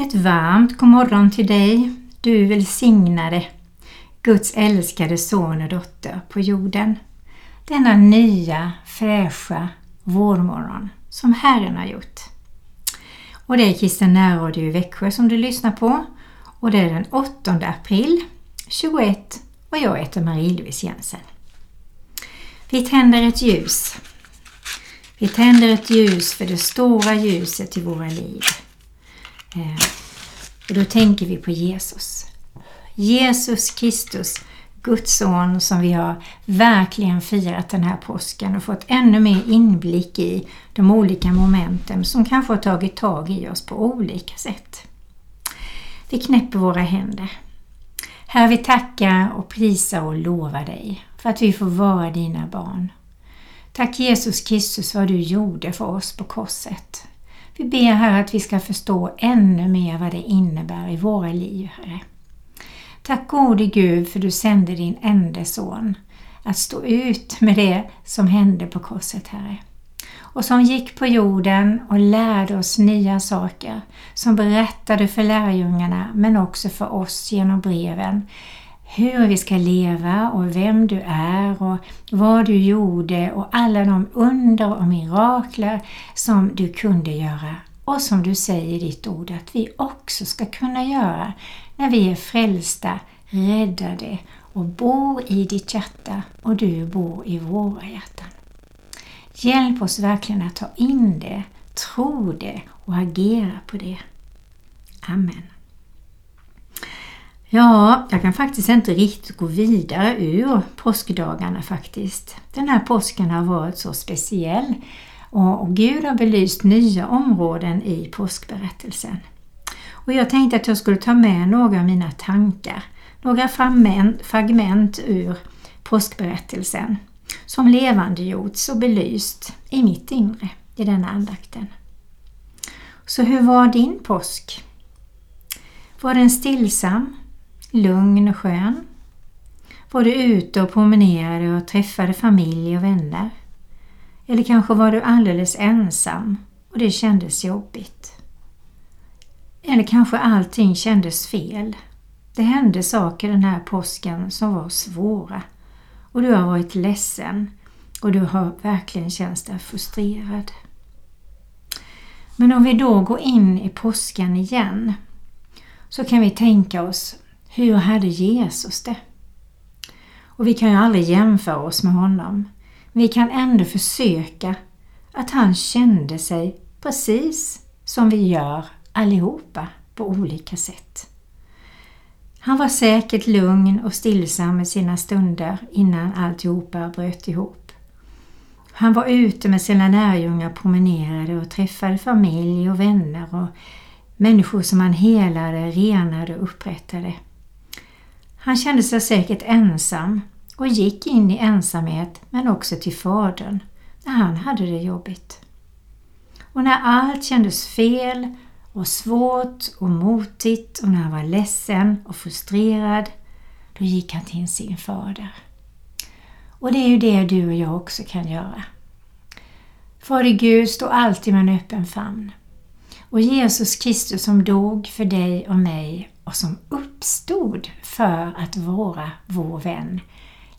Ett varmt god morgon till dig, du välsignade, Guds älskade son och dotter på jorden. Denna nya fräscha vårmorgon som Herren har gjort. Och det är Kristen närradio i Växjö som du lyssnar på och det är den 8 april 21 och jag heter Marie-Louise Jensen. Vi tänder ett ljus. Vi tänder ett ljus för det stora ljuset i våra liv. Eh, och då tänker vi på Jesus. Jesus Kristus, Guds son som vi har verkligen firat den här påsken och fått ännu mer inblick i de olika momenten som kanske har tagit tag i oss på olika sätt. Vi knäpper våra händer. Herre, vi tackar och prisar och lovar dig för att vi får vara dina barn. Tack Jesus Kristus vad du gjorde för oss på korset. Vi ber här att vi ska förstå ännu mer vad det innebär i våra liv, Herre. Tack gode Gud för du sände din enda son att stå ut med det som hände på korset, Herre. Och som gick på jorden och lärde oss nya saker, som berättade för lärjungarna men också för oss genom breven hur vi ska leva och vem du är och vad du gjorde och alla de under och mirakler som du kunde göra och som du säger i ditt ord att vi också ska kunna göra när vi är frälsta, räddade och bor i ditt hjärta och du bor i våra hjärtan. Hjälp oss verkligen att ta in det, tro det och agera på det. Amen. Ja, jag kan faktiskt inte riktigt gå vidare ur påskdagarna faktiskt. Den här påsken har varit så speciell och Gud har belyst nya områden i påskberättelsen. Och jag tänkte att jag skulle ta med några av mina tankar, några fragment ur påskberättelsen som levandegjorts och belyst i mitt inre i denna andakten. Så hur var din påsk? Var den stillsam, lugn och skön? Var du ute och promenerade och träffade familj och vänner? Eller kanske var du alldeles ensam och det kändes jobbigt? Eller kanske allting kändes fel? Det hände saker den här påsken som var svåra och du har varit ledsen och du har verkligen känt dig frustrerad. Men om vi då går in i påsken igen så kan vi tänka oss hur hade Jesus det? Och vi kan ju aldrig jämföra oss med honom. Vi kan ändå försöka att han kände sig precis som vi gör allihopa på olika sätt. Han var säkert lugn och stillsam i sina stunder innan alltihopa bröt ihop. Han var ute med sina lärjungar, promenerade och träffade familj och vänner och människor som han helade, renade och upprättade. Han kände sig säkert ensam och gick in i ensamhet men också till Fadern när han hade det jobbigt. Och när allt kändes fel och svårt och motigt och när han var ledsen och frustrerad, då gick han till sin fader. Och det är ju det du och jag också kan göra. Fader Gud står alltid med en öppen famn. Och Jesus Kristus som dog för dig och mig och som uppstod för att vara vår vän,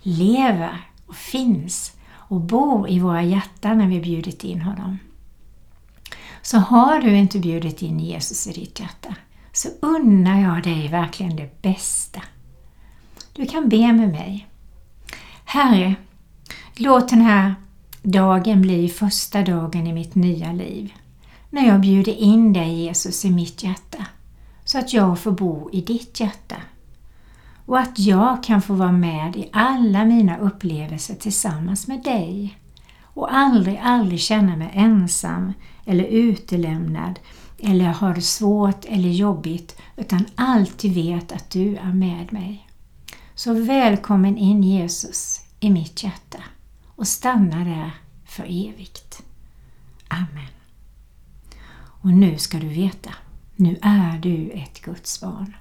lever och finns och bor i våra hjärtan när vi bjudit in honom. Så har du inte bjudit in Jesus i ditt hjärta så unnar jag dig verkligen det bästa. Du kan be med mig. Herre, låt den här dagen bli första dagen i mitt nya liv. När jag bjuder in dig Jesus i mitt hjärta så att jag får bo i ditt hjärta. Och att jag kan få vara med i alla mina upplevelser tillsammans med dig och aldrig, aldrig känna mig ensam eller utelämnad eller har det svårt eller jobbigt utan alltid vet att du är med mig. Så välkommen in Jesus i mitt hjärta och stanna där för evigt. Amen. Och nu ska du veta, nu är du ett Guds barn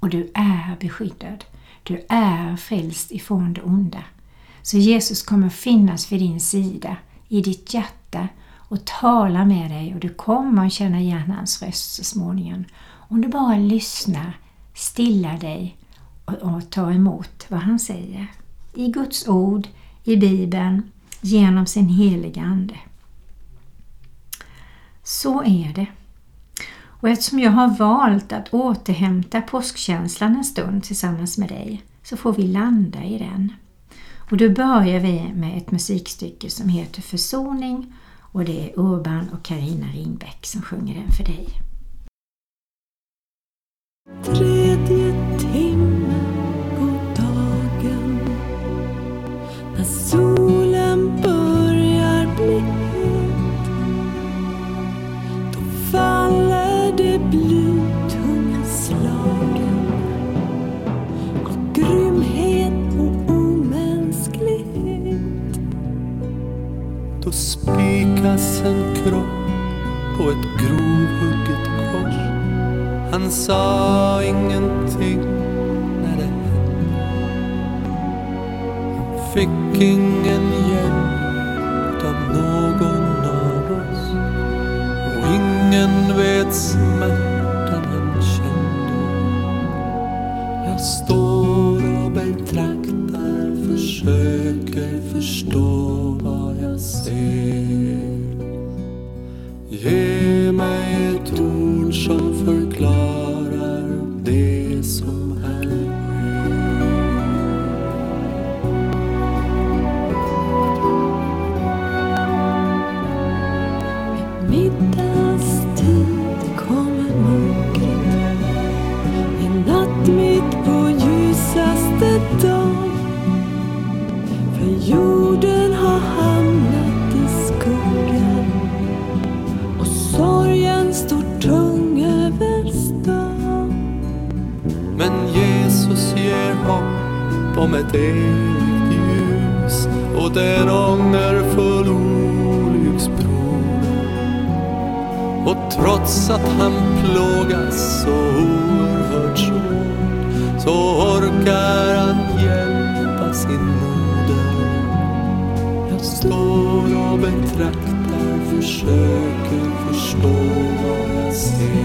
och du är beskyddad. Du är frälst ifrån det onda. Så Jesus kommer finnas vid din sida, i ditt hjärta och tala med dig och du kommer att känna igen hans röst så småningom. Om du bara lyssnar, stillar dig och, och tar emot vad han säger. I Guds ord, i Bibeln, genom sin heliga Ande. Så är det. Och eftersom jag har valt att återhämta påskkänslan en stund tillsammans med dig så får vi landa i den. Och då börjar vi med ett musikstycke som heter Försoning och det är Urban och Karina Ringbäck som sjunger den för dig. Och spikas en kropp på ett grovhugget kors. Han sa ingenting när det hände. Han fick ingen hjälp av någon av oss. Och ingen vet smärtan. Trots att han plågas så oerhört svårt så orkar han hjälpa sin moder. Jag står och betraktar, försöker förstå vad jag ser.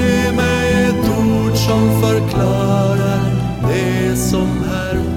Ge mig ett ord som förklarar det som här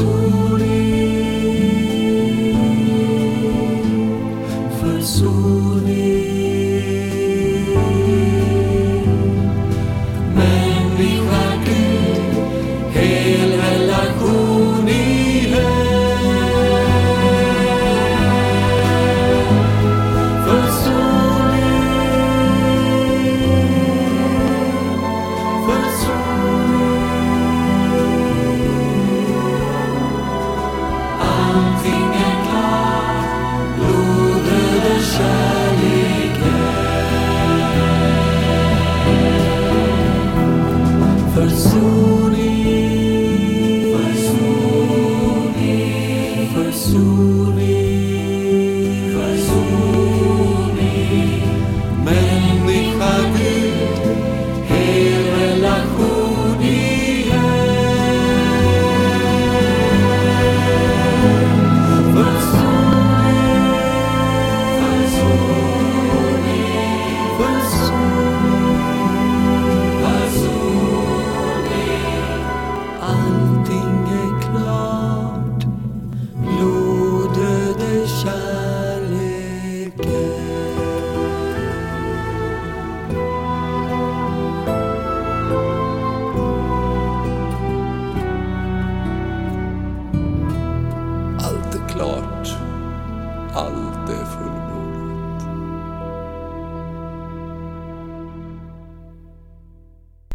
Jesus.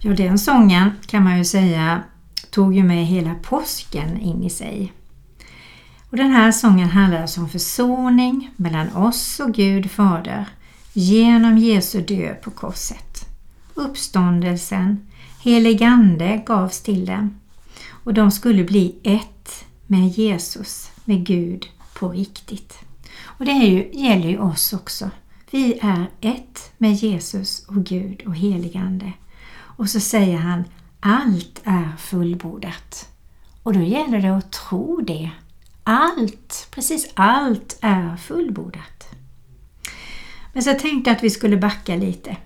Ja, den sången kan man ju säga tog ju med hela påsken in i sig. Och Den här sången handlar alltså om försoning mellan oss och Gud Fader genom Jesu död på korset. Uppståndelsen, helig ande gavs till dem och de skulle bli ett med Jesus, med Gud på riktigt. Och det ju, gäller ju oss också. Vi är ett med Jesus och Gud och helig ande. Och så säger han allt är fullbordat. Och då gäller det att tro det. Allt, precis allt är fullbordat. Men så tänkte jag att vi skulle backa lite.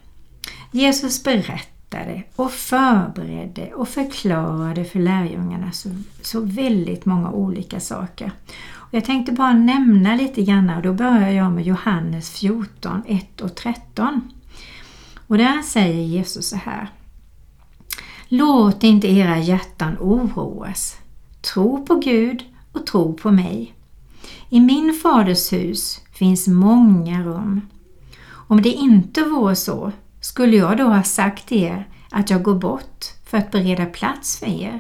Jesus berättade och förberedde och förklarade för lärjungarna så, så väldigt många olika saker. Och jag tänkte bara nämna lite grann och då börjar jag med Johannes 14, 1 och 13. Och där säger Jesus så här. Låt inte era hjärtan oroas. Tro på Gud och tro på mig. I min faders hus finns många rum. Om det inte vore så skulle jag då ha sagt er att jag går bort för att bereda plats för er.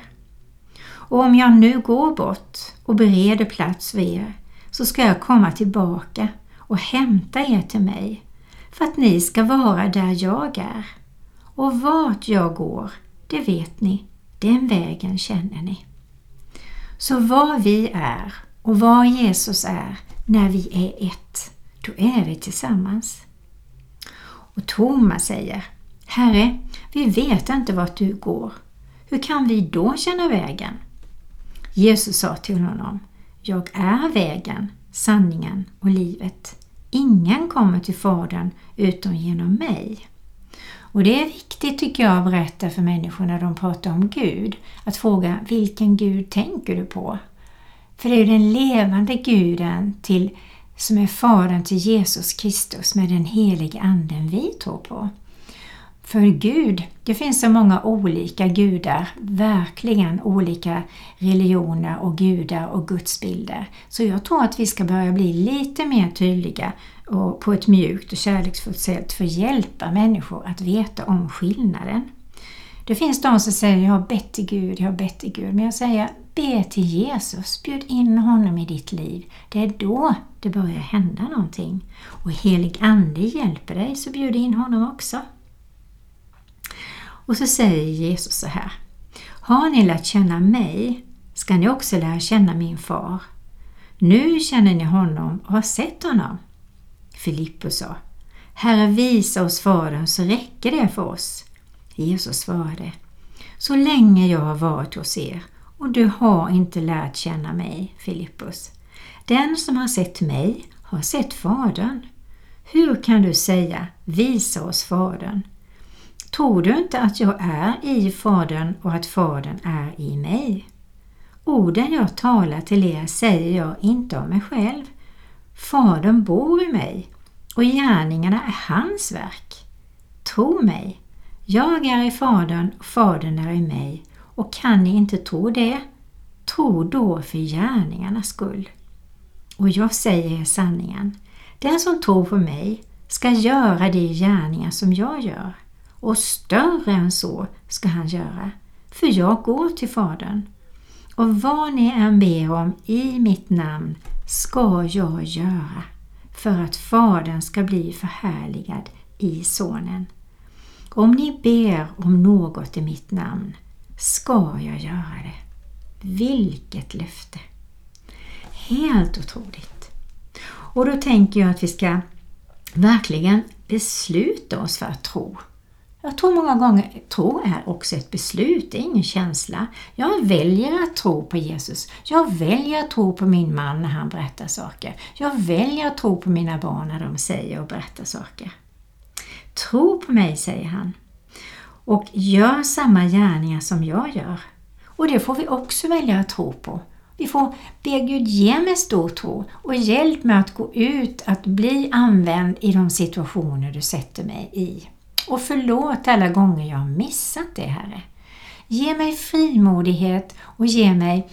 Och om jag nu går bort och bereder plats för er så ska jag komma tillbaka och hämta er till mig för att ni ska vara där jag är. Och vart jag går, det vet ni, den vägen känner ni. Så vad vi är och vad Jesus är när vi är ett, då är vi tillsammans. Och Thomas säger Herre, vi vet inte vart du går. Hur kan vi då känna vägen? Jesus sa till honom Jag är vägen, sanningen och livet. Ingen kommer till Fadern utom genom mig. Och det är viktigt tycker jag att berätta för människor när de pratar om Gud. Att fråga vilken Gud tänker du på? För det är ju den levande guden till, som är Fadern till Jesus Kristus med den helige anden vi tror på. För Gud, det finns så många olika gudar, verkligen olika religioner och gudar och gudsbilder. Så jag tror att vi ska börja bli lite mer tydliga och på ett mjukt och kärleksfullt sätt för att hjälpa människor att veta om skillnaden. Det finns de som säger jag har bett till Gud, jag har bett till Gud. Men jag säger be till Jesus, bjud in honom i ditt liv. Det är då det börjar hända någonting. Och helig Ande hjälper dig, så bjud in honom också. Och så säger Jesus så här. Har ni lärt känna mig ska ni också lära känna min far. Nu känner ni honom och har sett honom. Filippus sa Herre visa oss Fadern så räcker det för oss. Jesus svarade Så länge jag har varit hos er och du har inte lärt känna mig, Filippus. Den som har sett mig har sett Fadern. Hur kan du säga visa oss Fadern? Tror du inte att jag är i Fadern och att Fadern är i mig? Orden jag talar till er säger jag inte om mig själv. Fadern bor i mig och gärningarna är hans verk. Tro mig, jag är i Fadern och Fadern är i mig och kan ni inte tro det, tro då för gärningarnas skull. Och jag säger er sanningen, den som tror på mig ska göra de gärningar som jag gör och större än så ska han göra, för jag går till Fadern. Och vad ni än ber om i mitt namn ska jag göra för att Fadern ska bli förhärligad i Sonen. Om ni ber om något i mitt namn ska jag göra det. Vilket löfte! Helt otroligt! Och då tänker jag att vi ska verkligen besluta oss för att tro. Jag tror många gånger tro är också ett beslut, det är ingen känsla. Jag väljer att tro på Jesus. Jag väljer att tro på min man när han berättar saker. Jag väljer att tro på mina barn när de säger och berättar saker. Tro på mig, säger han. Och gör samma gärningar som jag gör. Och det får vi också välja att tro på. Vi får be Gud ge mig stor tro och hjälp mig att gå ut, att bli använd i de situationer du sätter mig i. Och förlåt alla gånger jag har missat det, Herre. Ge mig frimodighet och ge mig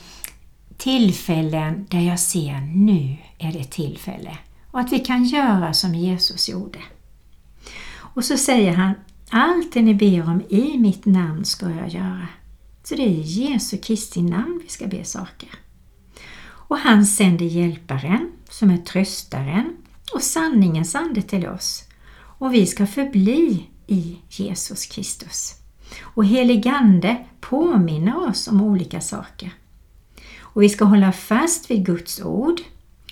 tillfällen där jag ser nu är det tillfälle. Och att vi kan göra som Jesus gjorde. Och så säger han Allt det ni ber om i mitt namn ska jag göra. Så det är i Jesu Kristi namn vi ska be saker. Och han sänder hjälparen som är tröstaren och sanningens ande till oss. Och vi ska förbli i Jesus Kristus. Och heligande påminner oss om olika saker. Och vi ska hålla fast vid Guds ord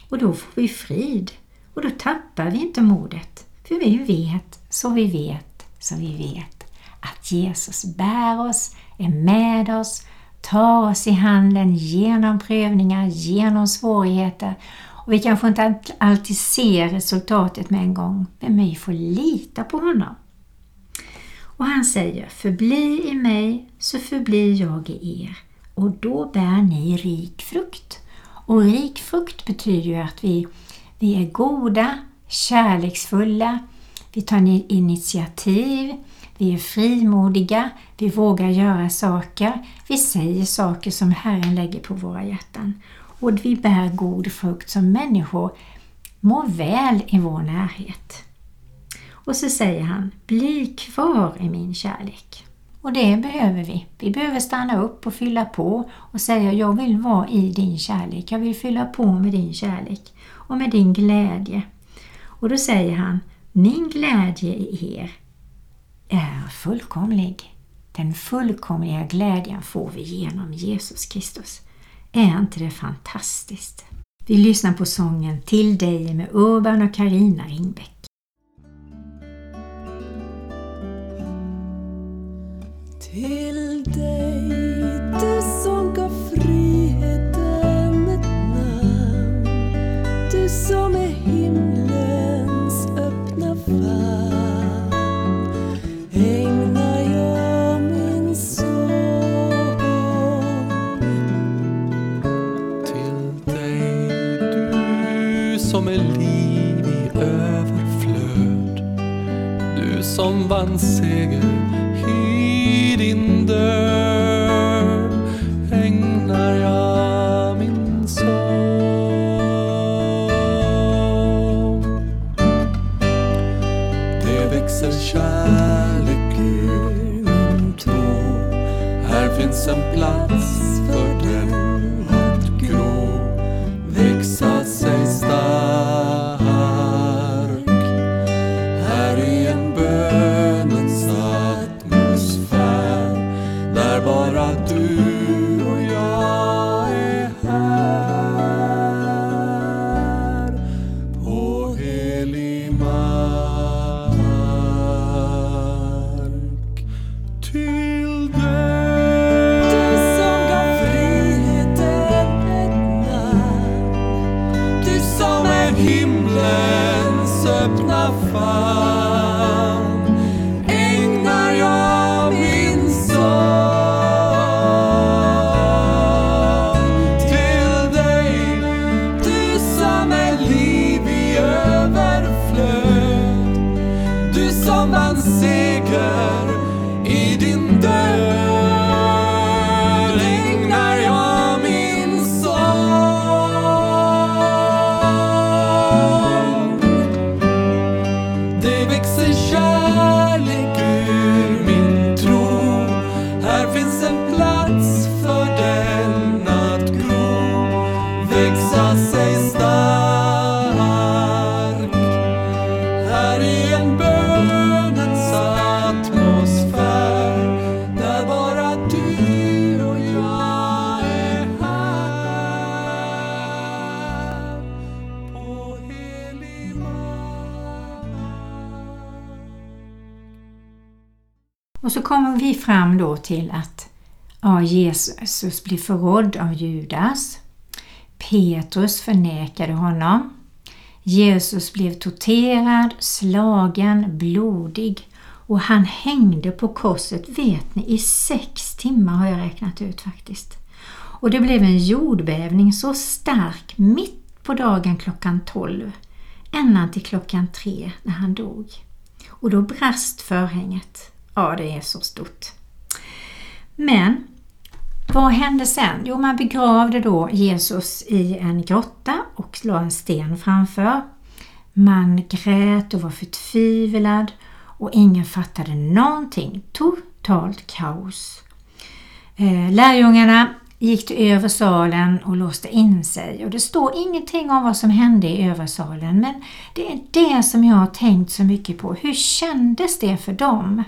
och då får vi frid och då tappar vi inte modet. För vi vet, så vi vet, så vi vet att Jesus bär oss, är med oss, tar oss i handen genom prövningar, genom svårigheter och vi kanske inte alltid ser resultatet med en gång, men vi får lita på honom. Och han säger, förbli i mig så förblir jag i er. Och då bär ni rik frukt. Och rik frukt betyder ju att vi, vi är goda, kärleksfulla, vi tar initiativ, vi är frimodiga, vi vågar göra saker, vi säger saker som Herren lägger på våra hjärtan. Och vi bär god frukt som människor mår väl i vår närhet. Och så säger han, bli kvar i min kärlek. Och det behöver vi. Vi behöver stanna upp och fylla på och säga jag vill vara i din kärlek. Jag vill fylla på med din kärlek och med din glädje. Och då säger han, min glädje i er är fullkomlig. Den fullkomliga glädjen får vi genom Jesus Kristus. Är inte det fantastiskt? Vi lyssnar på sången Till dig med Urban och Karina Ringbäck. Till en plats som vi fram då till att ja, Jesus blir förrådd av Judas. Petrus förnekade honom. Jesus blev torterad, slagen, blodig och han hängde på korset, vet ni, i sex timmar har jag räknat ut faktiskt. Och det blev en jordbävning så stark mitt på dagen klockan 12 ända till klockan 3 när han dog. Och då brast förhänget. Ja, det är så stort. Men vad hände sen? Jo, man begravde då Jesus i en grotta och la en sten framför. Man grät och var förtvivlad och ingen fattade någonting. Totalt kaos. Eh, lärjungarna gick till översalen och låste in sig och det står ingenting om vad som hände i översalen men det är det som jag har tänkt så mycket på. Hur kändes det för dem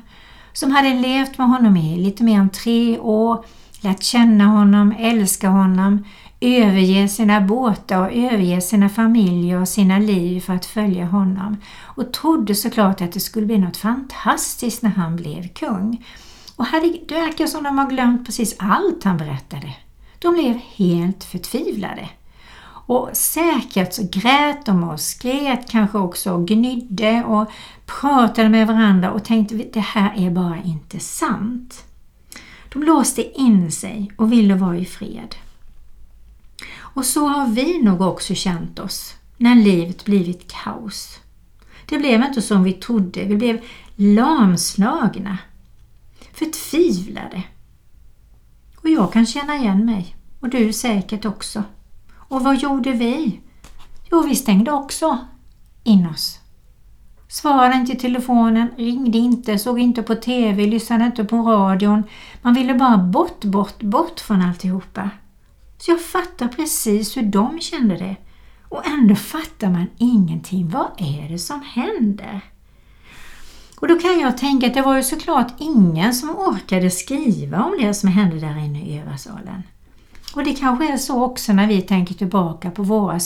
som hade levt med honom i lite mer än tre år, lärt känna honom, älska honom, överge sina båtar och överge sina familjer och sina liv för att följa honom och trodde såklart att det skulle bli något fantastiskt när han blev kung. Och hade, det verkar som de har glömt precis allt han berättade. De blev helt förtvivlade. Och säkert så grät de och skrek kanske också och gnydde och pratade med varandra och tänkte det här är bara inte sant. De låste in sig och ville vara i fred. Och så har vi nog också känt oss när livet blivit kaos. Det blev inte som vi trodde, vi blev lamslagna, förtvivlade. Och jag kan känna igen mig, och du säkert också. Och vad gjorde vi? Jo, vi stängde också in oss. Svarade inte i telefonen, ringde inte, såg inte på TV, lyssnade inte på radion. Man ville bara bort, bort, bort från alltihopa. Så jag fattar precis hur de kände det. Och ändå fattar man ingenting. Vad är det som händer? Och då kan jag tänka att det var ju såklart ingen som orkade skriva om det som hände där inne i översalen. Och det kanske är så också när vi tänker tillbaka på våra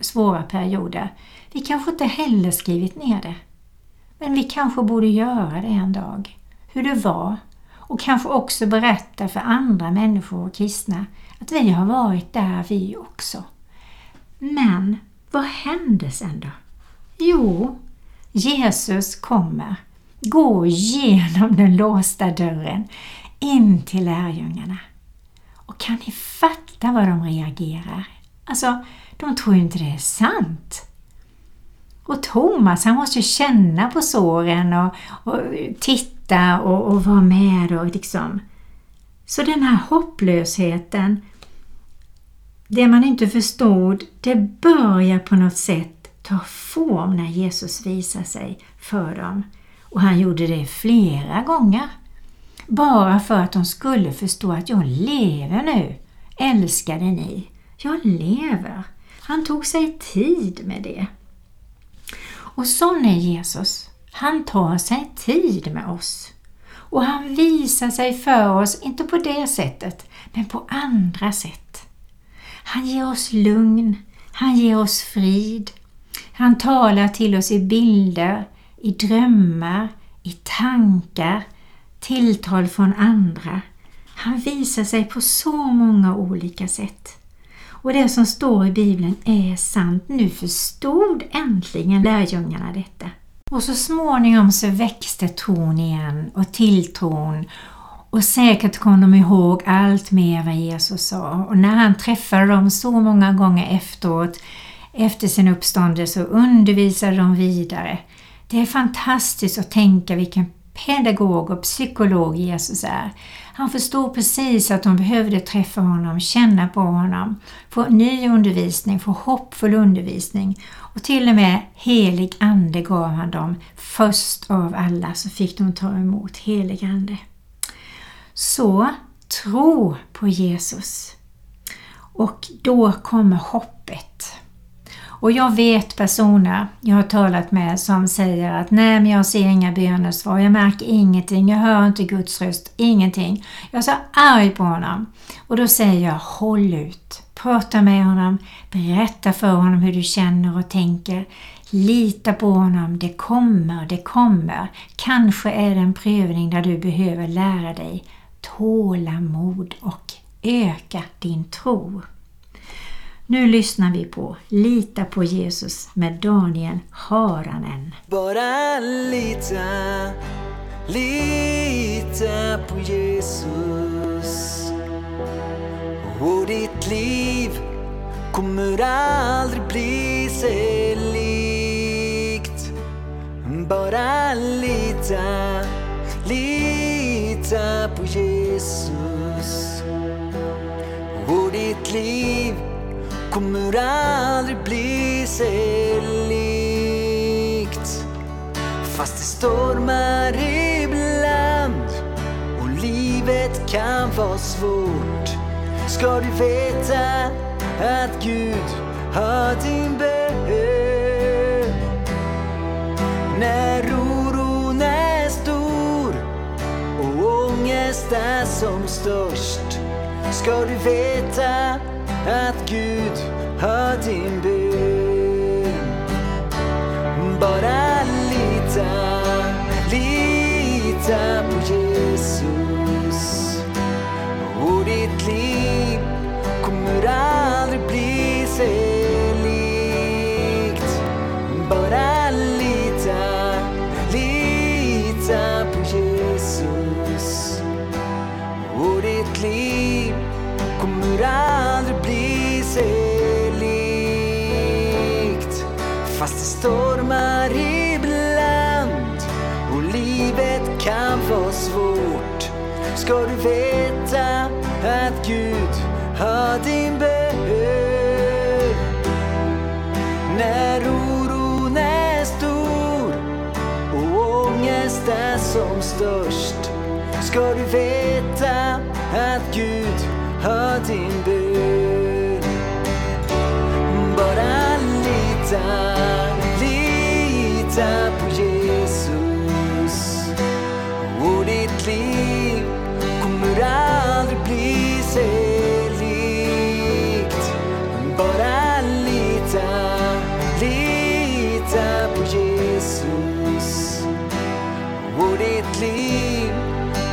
svåra perioder. Vi kanske inte heller skrivit ner det. Men vi kanske borde göra det en dag. Hur det var. Och kanske också berätta för andra människor och kristna att vi har varit där vi också. Men vad hände sen då? Jo, Jesus kommer, går genom den låsta dörren in till lärjungarna. Och kan ni fatta vad de reagerar? Alltså, de tror ju inte det är sant. Och Thomas han måste känna på såren och, och titta och, och vara med och liksom så den här hopplösheten, det man inte förstod, det börjar på något sätt ta form när Jesus visar sig för dem. Och han gjorde det flera gånger. Bara för att de skulle förstå att jag lever nu, älskade ni. Jag lever. Han tog sig tid med det. Och sån är Jesus. Han tar sig tid med oss. Och han visar sig för oss, inte på det sättet, men på andra sätt. Han ger oss lugn, han ger oss frid. Han talar till oss i bilder, i drömmar, i tankar, tilltal från andra. Han visar sig på så många olika sätt. Och det som står i Bibeln är sant. Nu förstod äntligen lärjungarna detta. Och så småningom så växte tron igen och tilltron och säkert kom de ihåg allt mer vad Jesus sa. Och när han träffade dem så många gånger efteråt, efter sin uppståndelse, så undervisade de vidare. Det är fantastiskt att tänka vilken pedagog och psykolog Jesus är. Han förstod precis att de behövde träffa honom, känna på honom, få ny undervisning, få hoppfull undervisning och till och med helig ande gav han dem. Först av alla så fick de ta emot helig ande. Så tro på Jesus och då kommer hoppet. Och jag vet personer jag har talat med som säger att nej men jag ser inga bönesvar, jag märker ingenting, jag hör inte Guds röst, ingenting. Jag är så arg på honom. Och då säger jag håll ut, prata med honom, berätta för honom hur du känner och tänker. Lita på honom, det kommer, det kommer. Kanske är det en prövning där du behöver lära dig tålamod och öka din tro. Nu lyssnar vi på Lita på Jesus med Daniel Haranen. Bara lita, lita på Jesus. Och ditt liv kommer aldrig bli sig likt. Bara lita, lita på Jesus. Och ditt liv kommer aldrig bli sig likt. Fast det stormar ibland och livet kan vara svårt. Ska du veta att Gud hör din bön. När oron är stor och ångest är som störst. Ska du veta att Gud hör din bön. Bara lita, lita på Jesus och ditt liv kommer aldrig bli sig stormar ibland och livet kan vara svårt ska du veta att Gud hör din bön. När oron är stor och ångest är som störst ska du veta att Gud hör din bön. Bara lita, lita på Jesus och ditt liv kommer aldrig bli sig likt. Bara lita, lita på Jesus och ditt liv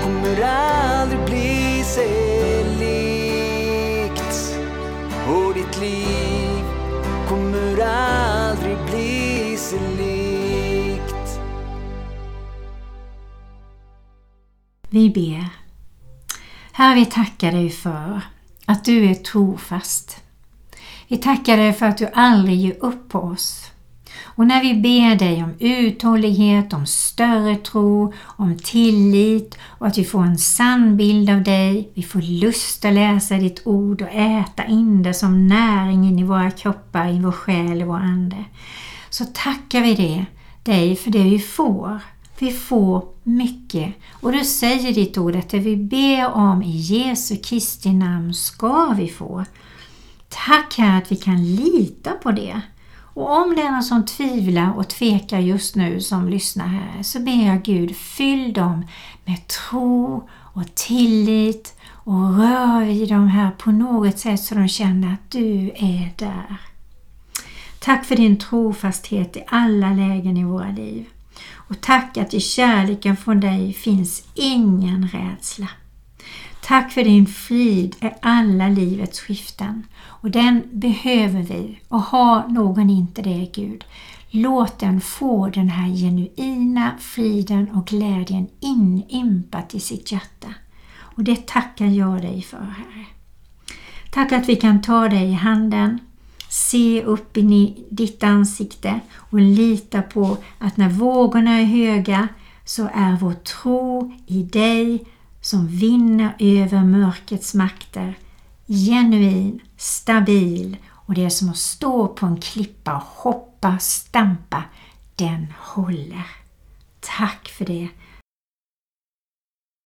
kommer aldrig bli sig likt. Och ditt liv kommer aldrig bli sig likt. Vi ber. Herre, vi tackar dig för att du är trofast. Vi tackar dig för att du aldrig ger upp på oss. Och när vi ber dig om uthållighet, om större tro, om tillit och att vi får en sann bild av dig, vi får lust att läsa ditt ord och äta in det som näring in i våra kroppar, i vår själ och vår ande. Så tackar vi det, dig för det vi får. Vi får mycket. Och du säger ditt ord att det vi ber om i Jesu Kristi namn ska vi få. Tack Herre att vi kan lita på det. Och om det är någon som tvivlar och tvekar just nu som lyssnar här så ber jag Gud fyll dem med tro och tillit och rör vid dem här på något sätt så de känner att du är där. Tack för din trofasthet i alla lägen i våra liv. Och tack att i kärleken från dig finns ingen rädsla. Tack för din frid i alla livets skiften. Och den behöver vi. Och har någon inte det Gud, låt den få den här genuina friden och glädjen inympat i sitt hjärta. Och det tackar jag dig för Herre. Tack att vi kan ta dig i handen, se upp in i ditt ansikte och lita på att när vågorna är höga så är vår tro i dig som vinner över mörkrets makter genuin, stabil och det är som att stå på en klippa och hoppa, stampa. Den håller. Tack för det